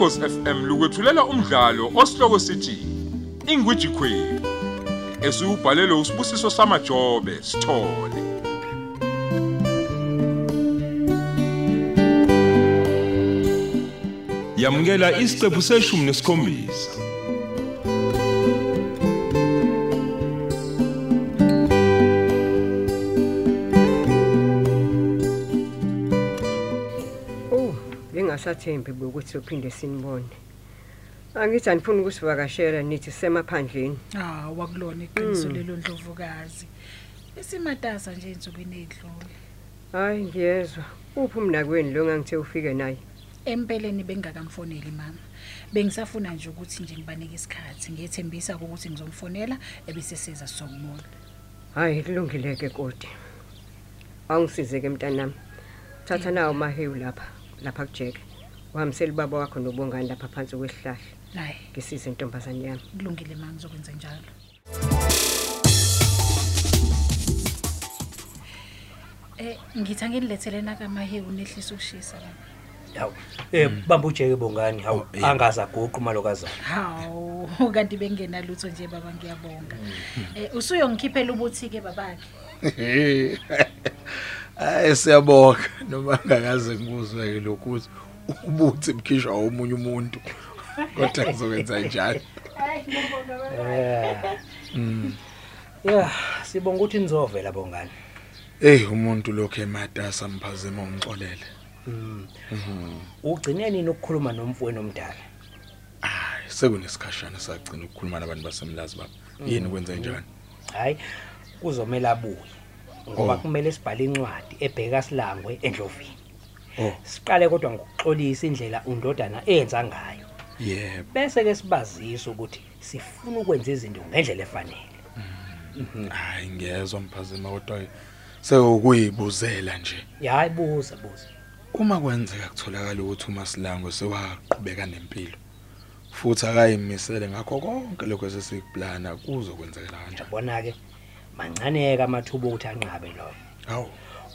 Ukhosi FM lukwethulela umdlalo osihloko sithi Ingwiji Queen. Esubhalelwe usibusiso samajobe sithole. Yamukela isiqephu seshumi nesikhombisa. Bengasathembi ukuthi uphinde sinibone. Angithi anifuni ukusivakashela nithi semaphandleni. Ah, wakulona iqiniso lelo ndlovukazi. Isimatasa nje insukwini ezidlule. Hayi ngiyezwa. Uphi umnakweni lo ngangithe ufike naye? Empeleni bengakamfoneli mama. Bengisafuna nje ukuthi nje ngibanike isikhathi. Ngiyethembisa ukuthi ngizomfonela ebese siza sokumona. Hayi kulungile ke kodwa. Awungisize ke mntanami. Thatha nawo mahewu lapha, lapha kujeke. Uhambisela baba wakho nobongani lapha phansi kwesihlahla. Hayi, Ngisize intombazane yami. kulungile mama ngizokwenza njalo. Eh, ngithi angilethele nakamahewu nehlisa ukushisa la. Hawu. Eh bamba ujeke bongani. Hawu angaza guqa malokazayo. Hawu, kanti bengena lutho nje baba ngiyabonga. Eh, usuyongikhiphela ubuthi ke babakhe. Hayi siyabonga noma ngakaze ngikuzwe lokhu ubuthi bukhishwa omunye umuntu. Kodwa ngizokwenza njalo. Eh. Yeah, sibonga ukuthi nizovela bongani. Hey umuntu lokho ematasa mphazima ungixolele. Ugcine nini ukukhuluma nomfweni omdala? Hayi sekunesikhashana sagcina ukukhuluma nabantu basemlazi baba. Yini kwenze njani? Hayi, kuzomela abuye. Ngoba Oh. kumele sibhale incwadi ebheka silangwe endlovini. Oh, Siqale kodwa ngokuxolisa indlela undodana enza ngayo. yebo. Bese ke sibazisa ukuthi sifuna ukwenza izinto ngendlela efanele. Hayi ngiyezwa mphazima kodwa sekuyibuzela nje. Hayi buza buza. Uma kwenzeka kutholakala ukuthi uMasilango sewaqhubeka nempilo futhi akayimisele ngakho konke lokho esesikuplana kuzokwenzekela kanjani? Yabona ke mancaneka amathuba ukuthi anqabe loyo. Hawu,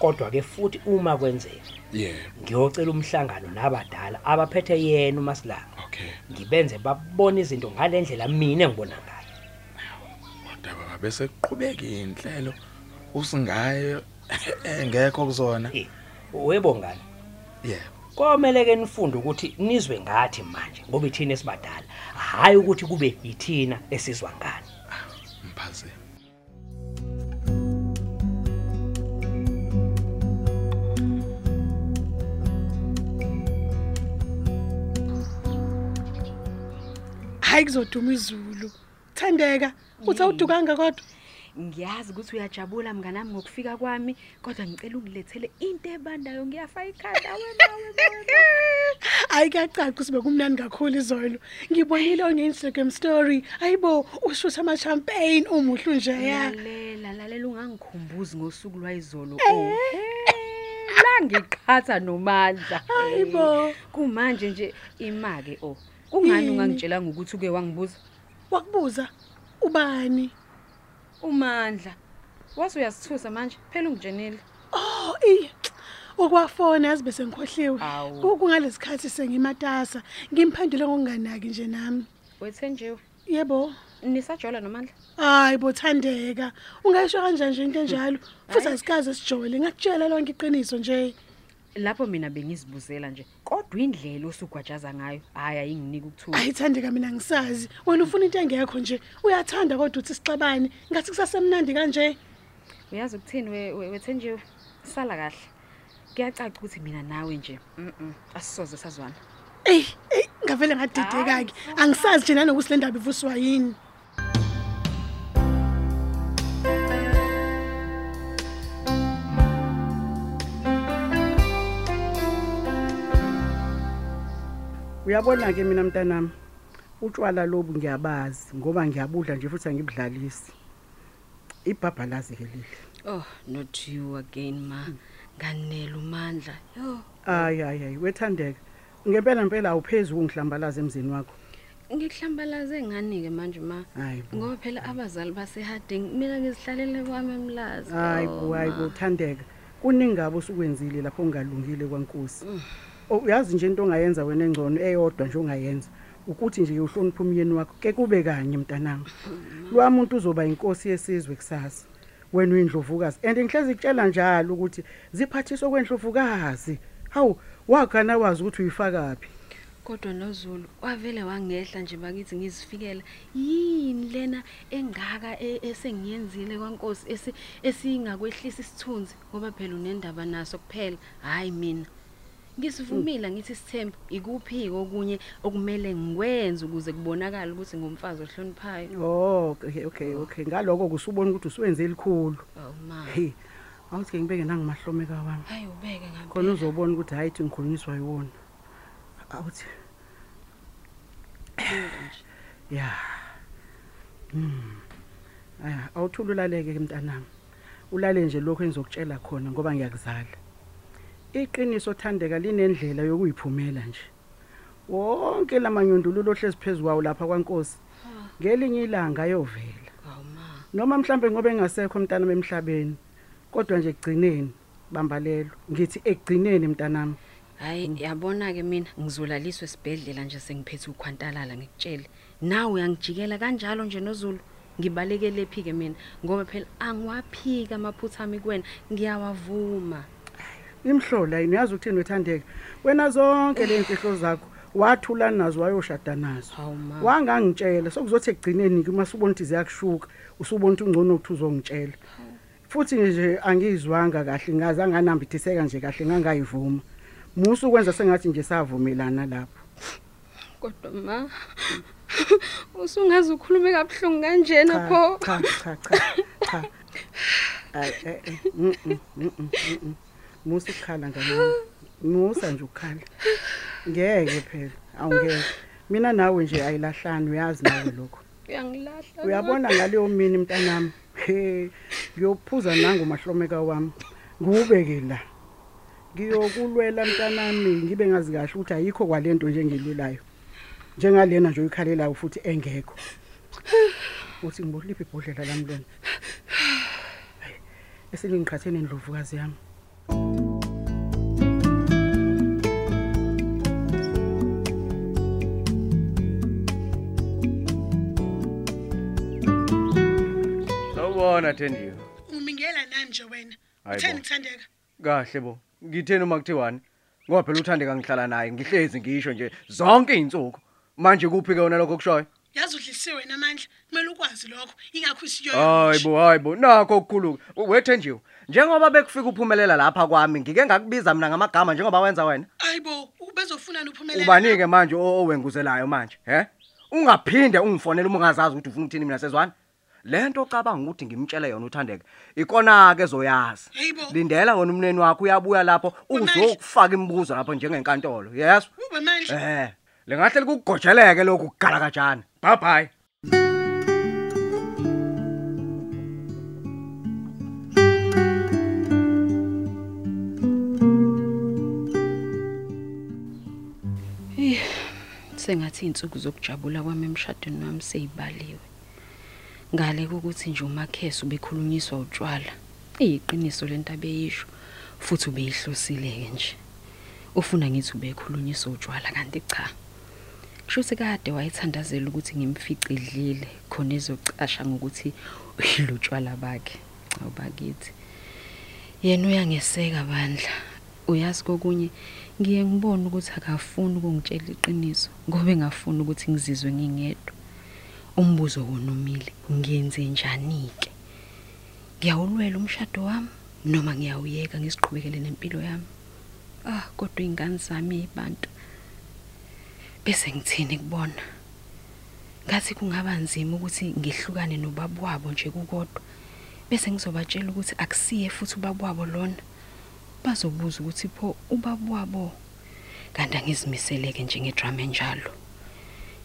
Kodwa ke futhi uma kwenzeka yebo. ngiyocela umhlangano nabadala abaphethe yena uMasilanga. Okay. Ngibenze babone izinto ngalendlela mina engibona ngayo. Kodwa bese kuqhubeka inhlelo usingaye engekho kuzona. Eh, webo ngani? Yebo. Komele ke nifunde ukuthi nizwe ngathi manje ngoba ithina esibadala. Hayi ukuthi kube yithina esizwa ngani. Mphazima. Hayi kuzoduma izulu. Thandeka uthi awudukanga kodwa? Ngiyazi ukuthi uyajabula mnganami ngokufika kwami kodwa ngicela ungilethele into ebandayo. Ngiyafa ikhanda. Wena wena hayi kuyacaca ukuthi bekumnandi kakhulu izolo. Ngibonile on Instagram story. Ayibo ushutha ama champagne umuhlu nje ya. Lalela lalela ungangikhumbuzi ngosuku lwayizolo. Oh la ngiqhatha nomandla. Hayibo. kumanje nje imake oh. Kungani Yini? ungangitshelanga ukuthi uke wangibuza? Wakubuza. Ubani? Umandla. Wase uyasithusa manje. Phela ungitshenile. Oh i ukwafona yazi bese ngikhohliwe Awu. Ku- kungalesikhathi sengimatasa. Ngimphendule ngokunganaki nje nami. Wethenjiwe yebo. Nisajola nomandla? Hayi bothandeka. Ungayisho kanjani nje into enjalo. Futhi asikaze sijole. Ngakutshela lonke iqiniso nje. Lapho mina bengizibuzela nje kodwa indlela osugwajaza ngayo hayi ayinginiki ukuthuka. Ayithandeka mina ngisazi wena ufuna into engekho nje uyathanda kodwa uthi sixabane ngathi kusasemnandi kanje. Uyazi ukuthini we- we- wethenjiwe sala kahle. Kuyacaca ukuthi mina nawe nje mhm asisoze sazwana. Eyi eyi ngavele ngadideka-ke. Angisazi nje nanokuthi le ndaba ivuswa yini. Uyabona ke mina mntanami utshwala lobu ngiyabazi ngoba ngiyabudla nje futhi angibudlalisi. Ibhabhalazi ke leli. oh not you again ma nganela umandla yo Ay ay ay wethandeka. Ngempela impela awuphezulu ungihlambalaza emzini wakho. ngikuhlambalaze ngani ke manje ma Hayi bo. ngoba phela abazali basehading mina ngizihlalele kwami emlazi Hayi Oh, bo hayi ma. bo thandeka. Kuningabo usukwenzile lapho ungalungile kwaNkosi. Oh, uyazi nje into ongayenza wena engcono eyodwa nje ongayenza ukuthi nje uhloniphe umyeni wakho ke kube kanye mntanami. Lo muntu uzoba inkosi yesizwe kusasa wena uyindlovukazi. And ngihlezi kutshela njalo ukuthi ziphathiswa kwendlovukazi hawu wakhana wazi ukuthi uyifakaphi. Kodwa noZulu wavele wangehla nje bakithi ngizifikela. Yini lena engaka e- esengiyenzile kwaNkosi esi esingakwehlisa isithunzi? Ngoba phela unendaba naso kuphela. Hayi mina. Ngisivumile ngithi sithembu ikuphi okunye okumele ngikwenze ukuze kubonakala ukuthi ngumfazi ohloniphayo? Oh okay okay okay. Ngaloko kusubona ukuthi usuwenze elikhulu. Awu ma. Hey awuthi ke ngibeke nangimahlomeka wami. Hayi ubeke khona ngempela uzobona ukuthi hayi thi ngikhulunyiswa yiwona awuthi. Ya. Mm aya awuthula ulaleke ke mntanami. Ulale nje lokho engizokutshela khona ngoba ngiyakuzala. Iqiniso thandeka linendlela yokuyiphumela nje. Wonke lamanyundululo ohlezi phezukwawo lapha kwaNkosi ngelinye ilanga ayovela. Awu ma noma mhlambe ngoba engasekho mntanami emhlabeni kodwa nje ekugcineni bambalelo ngithi ekugcineni mntanami. Hayi yabona ke mina ngizolaliswa esibhedlela nje sengiphethe ukhwantalala ngikutshele. Nawe uyangijikela kanjalo nje noZulu? Ngibalekele phi ke mina? Ngoba phela angiwaphika amaphutha ami kuwena. Ngiyawavuma. Imhlola yini? Yazi ukuthini wethandeka wena zonke lezimfihlo zakho wathula nazo wayoshada nazo. Hawu ma. Wangangitshela. Sokuzothi ekugcineni ke masubona ukuthi ziyakushuka usubona ukuthi ungcono ukuthi uzongitshela. Futhi nje angizwanga kahle ngaze anganambithiseka nje kahle ngangayivuma. Musu ukwenza sengathi nje savumelana lapho. Kodwa ma usungaze ukhulume kabuhlungu kanjena cha pho. cha cha cha cha. Ay eh eh, mm, mm, mm, mm, mm, mm. musa ukukhala ngani musa nje ukukhala ngeke phela awungeke. Mina nawe nje ayilahlani uyazi nawe lokho. Uyangilahla. Uyabona ngaleyo mini mntanami? He ngiyophuza nangu mahlomeka wami ngubeke la. Ngiyokulwela mntanami ngibe ngazi kahle ukuthi ayikho kwalento nje engilulayo njengalena nje uyikhalelayo futhi engekho. Uthi ngiboliphi ibhodlela lami lona. Hayi, eselingiqhathene ndlovukazi yami. Sawubona Thendiwe. ungimingela nani nje wena Hayi utheni bo. kuthandeka Kahle bo. Ngitheni uma kuthiwani? Ngoba phela uthandeka ngihlala naye ngihlezi ngisho nje zonke izinsuku. Manje kuphi ke wona lokho kushoyo? yazi udlisiwe namandla kumele ukwazi lokho ingakho isiyo Hayibo hayibo nakho okukhulu. Wethenjiwe. Njengoba bekufika uphumelela lapha kwami ngike ngakubiza mina ngamagama njengoba wenza wena. ayibo ubezofuna uphumelele Ubanike manje o- owenguzelayo manje, he? Ungaphinde ungifonele uma ungazazi ukuthi ufuna ukuthini mina sezwana. Lento ocabanga ukuthi ngimtshele yona uthandeka. Ikona ke zoyazi. Hayibo. Lindela wona umneni wakho uyabuya lapho uzokufaka imibuzo lapho njengenkantolo. Yes. ube manje Eh. Lengahle likugojeleke lokhu kugala kanjani. Bye bye. Sengathi izinsuku zokujabula kwami emshadweni wami seyibaliwe ngale ukuthi nje umakhesi ubekhulunyiswa utshwala iyiqiniso lento abeyisho futhi ubeyihlosile-ke nje. Ufuna ngithi ubekhulunyiswa utshwala kanti cha. Kusho ukuthi kade wayethandazela ukuthi ngimfice idlile khona ezocasha ngokuthi uyilutshwala bakhe. Awubakithi yena uyangeseka bandla. Uyazi kokunye ngiye ngibone ukuthi akafuni ukungitshela iqiniso ngoba engafuni ukuthi ngizizwe ngingedwa. Umbuzo wonomile ngiyenze njani-ke? Ngiyawulwela umshado wami noma ngiyawuyeka ngisiqhubekele nempilo yami? Ah kodwa iy'ngane zami ey'bantu bese ngithini kubona? Ngathi kungaba nzima ukuthi ngihlukane nobaba wabo nje kukodwa bese ngizobatshela ukuthi akusiye futhi ubaba wabo lona. Bazobuza ukuthi pho ubaba wabo? Kanti angizimiseleke njengedrama enjalo.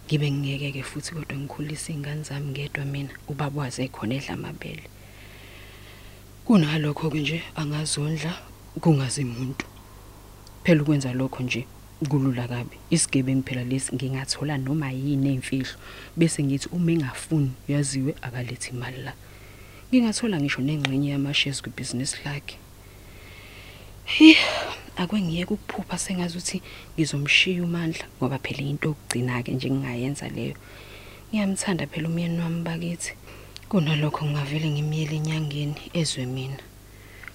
Ngibe ngiyeke-ke futhi kodwa ngikhulise iy'ngane zami ngedwa mina ubaba wazi ekhona edla amabele. Kunalokho-ke nje angazondla kungazi muntu. Phela ukwenza lokho nje kulula kabi. Isigebengu phela lesi ngingathola noma yini ey'mfihlo bese ngithi uma engafuni yaziwe akalethi imali la. Ngingathola ngisho nengxenye yamashares kwibhizinisi lakhe. Hi akwengiyeke ukuphupha sengazi ukuthi ngizomshiya uMandla ngoba phela into okugcina ke nje ngingayenza leyo. Ngiyamthanda phela umyeni wami bakithi. Kunalokho ngingavele ngimiyele enyangeni ezwe mina.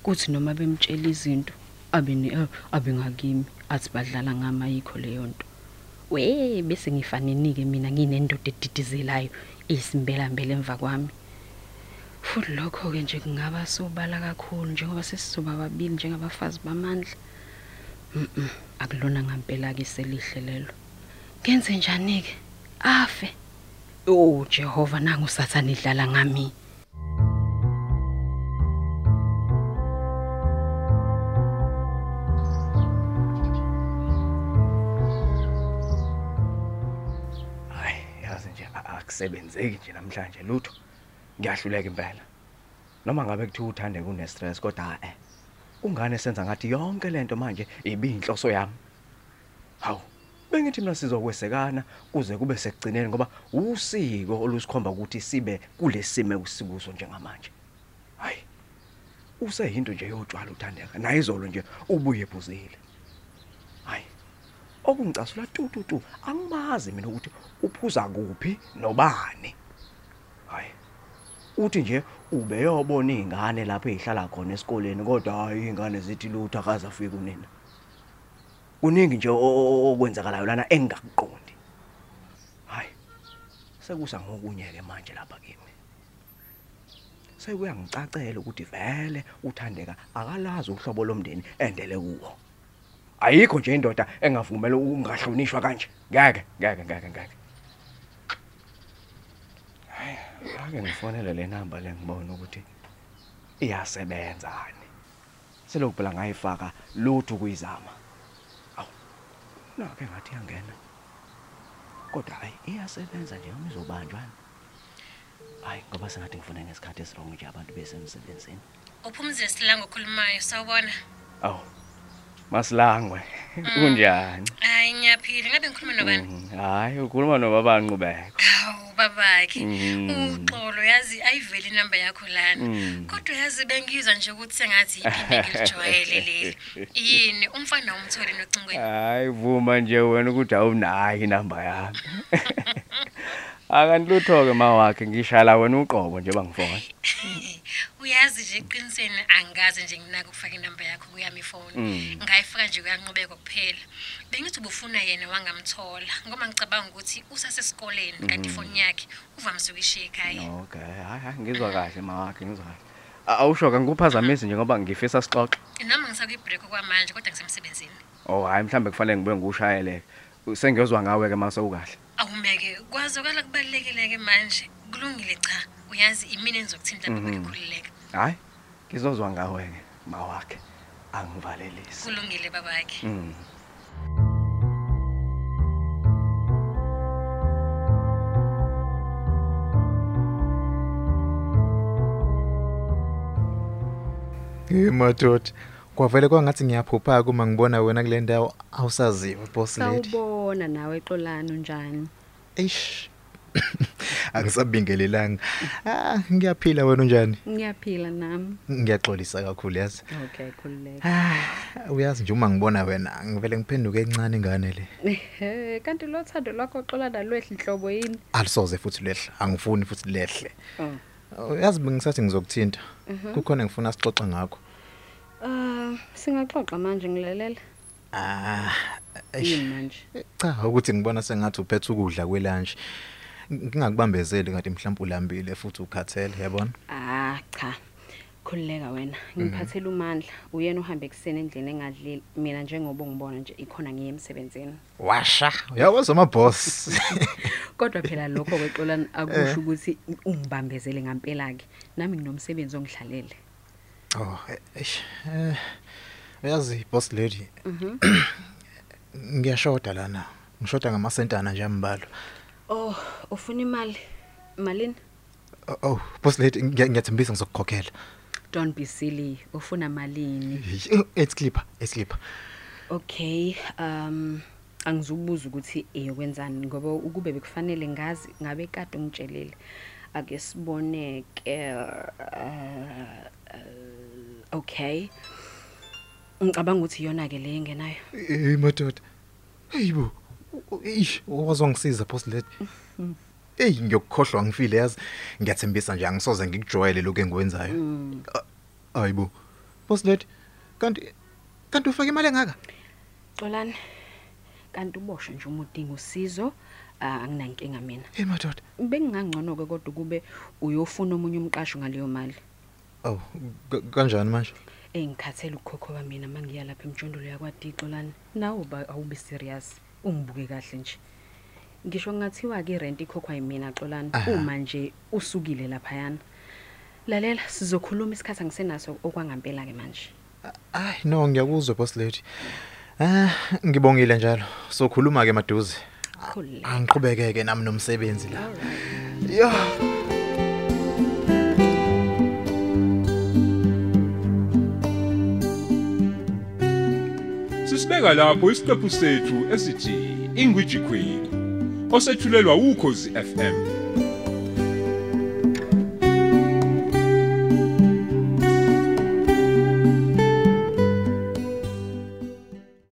Kuthi noma bemtshela izinto abe ne eh, abe ngakimi athi badlala ngama yikho leyo nto. We bese ngifanenike mina nginendoda edidizelayo isimbela mbele emva kwami. Futhi lokho ke nje kungaba sobala kakhulu njengoba sesizoba babili njengabafazi bamandla. Mhm akulona ngempela ke selihle lelo. Kenze njani ke? Afe. Oh Jehova nangu sathana idlala ngami. hayi yazi nje akusebenzeki nje namhlanje lutho ngiyahluleka impela. Noma ngabe kuthiwa uthande kune stress kodwa eh kungane senza ngathi yonke lento manje ibinhloso yami? Hawu bengithi mina sizokwesekana kuze kube sekugcineni ngoba usiko olusikhomba ukuthi sibe kulesime kusikuso njengamanje. Hayi useyinto nje yotshwala uthandeka naye izolo nje ubuye ephuzile hayi okungicasula tu tu tu angimazi mina ukuthi uphuza kuphi nobani. Uthi nje ubeyobona izingane lapho ezihlala khona esikoleni kodwa hayi izingane zithi lutho akaze afike kunina. Kuningi nje okwenzakalayo lana engingakuqondi hayi sekusa ngokunyeke manje lapha kimi. Sekuyangicacela ukuthi vele uthandeka akalazi uhlobo lomndeni endele kuwo. Ayikho nje indoda engavumela ukungahlonishwa kanje. Ngeke ngeke ngeke ngeke hayi ake ngifonele le number le ngibona ukuthi iyasebenzani selokhu phela ngayifaka lutho kuyizama awu nake ngathi yangena kodwa hayi iyasebenza nje uma izobanjwa hayi ngoba sengathi ngifuna ngesikhathi esirong nje abantu besemsebenzini uphumzile silango okhulumayo sawubona. Awu masilangwe. Kunjani? Hayi ngiyaphila. Ngabe ngikhuluma nobani? Mhm, hayi ukhuluma nobaba Nqubeko hawu babakhe Mhm. uxolo yazi ayiveli inamba yakho lana. Mm. kodwa yazi bengizwa nje ukuthi sengathi iphinde ngijwayele leli. Yini? Umfana umtholi nocingweni hayi vuma nje wena ukuthi awunayo inamba yami akanilutho-ke ma wakhe ngishala wena uqobo nje bangifona. Uyazi nje eqinisweni angazi nje nginako ukufaka inamba yakho kuyami ifoni Mm. ngayifaka nje kuyanqubeka kuphela. Bengithi ubufuna yena wangamthola ngoba ngicabanga ukuthi usasesikoleni kanti Mhm. ifoni yakhe uvamise ukuyishiya ekhaya. Okay hayi hayi ngizwa kahle ma wakhe ngizwa kahle. A- awusho-ke ngikuphazamisi nje ngoba ngifisa sixoxe. Noma ngisakuyibreak okwamanje kodwa ngisemsebenzini. Oh hayi mhlawumbe kufanele ngibuye ngiwushayele sengiyozwa ngawe-ke ma sewukahle awumeke kwazokala kubalulekile-ke manje kulungile cha uyazi imina enizokuthinta lapho Mhm. ngikhululeka hayi ngizozwa ngawe-ke ma wakhe angivalelisi kulungile babakhe Mm. Hey madoda, kwavele kwangathi ngiyaphupha uma ngibona wena kule ndawo awusaziwa boss lady. Sawubona nawe exolano njani? Eish. Angisabingelelanga. Ah, ngiyaphila wena unjani? Ngiyaphila nami. Ngiyaxolisa kakhulu yazi. Okay, khululeka. Ah, uyazi nje uma ngibona wena ngivele ngiphenduke encane ingane le. Ehe, kanti lo thando lwakho xola nalwehla inhlobo yini? Alisoze futhi lehle, angifuni futhi lehle. Oh. Uyazi bengisathi ngizokuthinta. Mhm. Kukhona ngifuna sixoxe ngakho. Ah, singaxoxa manje ngilalela. Ah, Yini manje? cha ukuthi ngibona sengathi uphethe ukudla kwelunch. Ngingakubambezeli ngathi mhlawumbe ulambile futhi ukhathele yabona? Ah, cha. Khulileka wena. Ngiphathela uMandla. Uyena uhambe ekseni endlini engadlili. Mina njengoba ngibona nje ikhona ngiye emsebenzini. Washa, uyakwazi ama boss. Kodwa phela lokho kwexolana Eh. akusho ukuthi ungibambezele ngempela ke. Nami nginomsebenzi ongihlalele. Oh, eish. Eh, uyazi boss lady, Mhm. ngiyashoda lana. Ngishoda ngamasentana nje ambalwa. Oh, ufuna imali? Malini? Oh, Oh, boss lady ngiya- ngiyathembisa ngizokukhokhela. Don't be silly. Ufuna malini? It's clipper, it's clipper. Okay, um angizubuza ukuthi eyokwenzani ngoba ukube bekufanele ngazi ngabe kade ungitshelile. Ake siboneke uh, uh, okay. Ngicabanga ukuthi iyona ke le engenayo. Hey madoda. Heyibo eish wazongisiza boss lady hey ngiyokukhohlwa ngifile yazi? Ngiyathembisa nje angisoze ngikujwayele lokho engikwenzayo. Hayibo boss lady kanti kanti ufake imali engaka? Xolani kanti uboshwe nje uma udinga usizo ah, anginankinga mina. Hey madoda. Bengingangcono ke kodwa kube uyofuna omunye umqasho ngaleyo mali. Aw ka- kanjani manje? Engikhathele ukukhokhoba mina mangiya lapha emjondolo yakwadixo lana nawe ba awube serious ungibuke kahle nje ngisho ngathiwa ke rent ikhokhwa yimina xolani Aha. uma nje usukile lapha yana lalela sizokhuluma isikhathi angisenaso okwangampela ke manje Ay no ngiyakuzwa boss lady. Ah ngibongile njalo. Sokhuluma ke maduze. khulile Angiqhubekeke nami nomsebenzi la. Yo. Sisibeka lapho isiqephu sethu esithi Ingwiji Queen osethulelwa ukhozi FM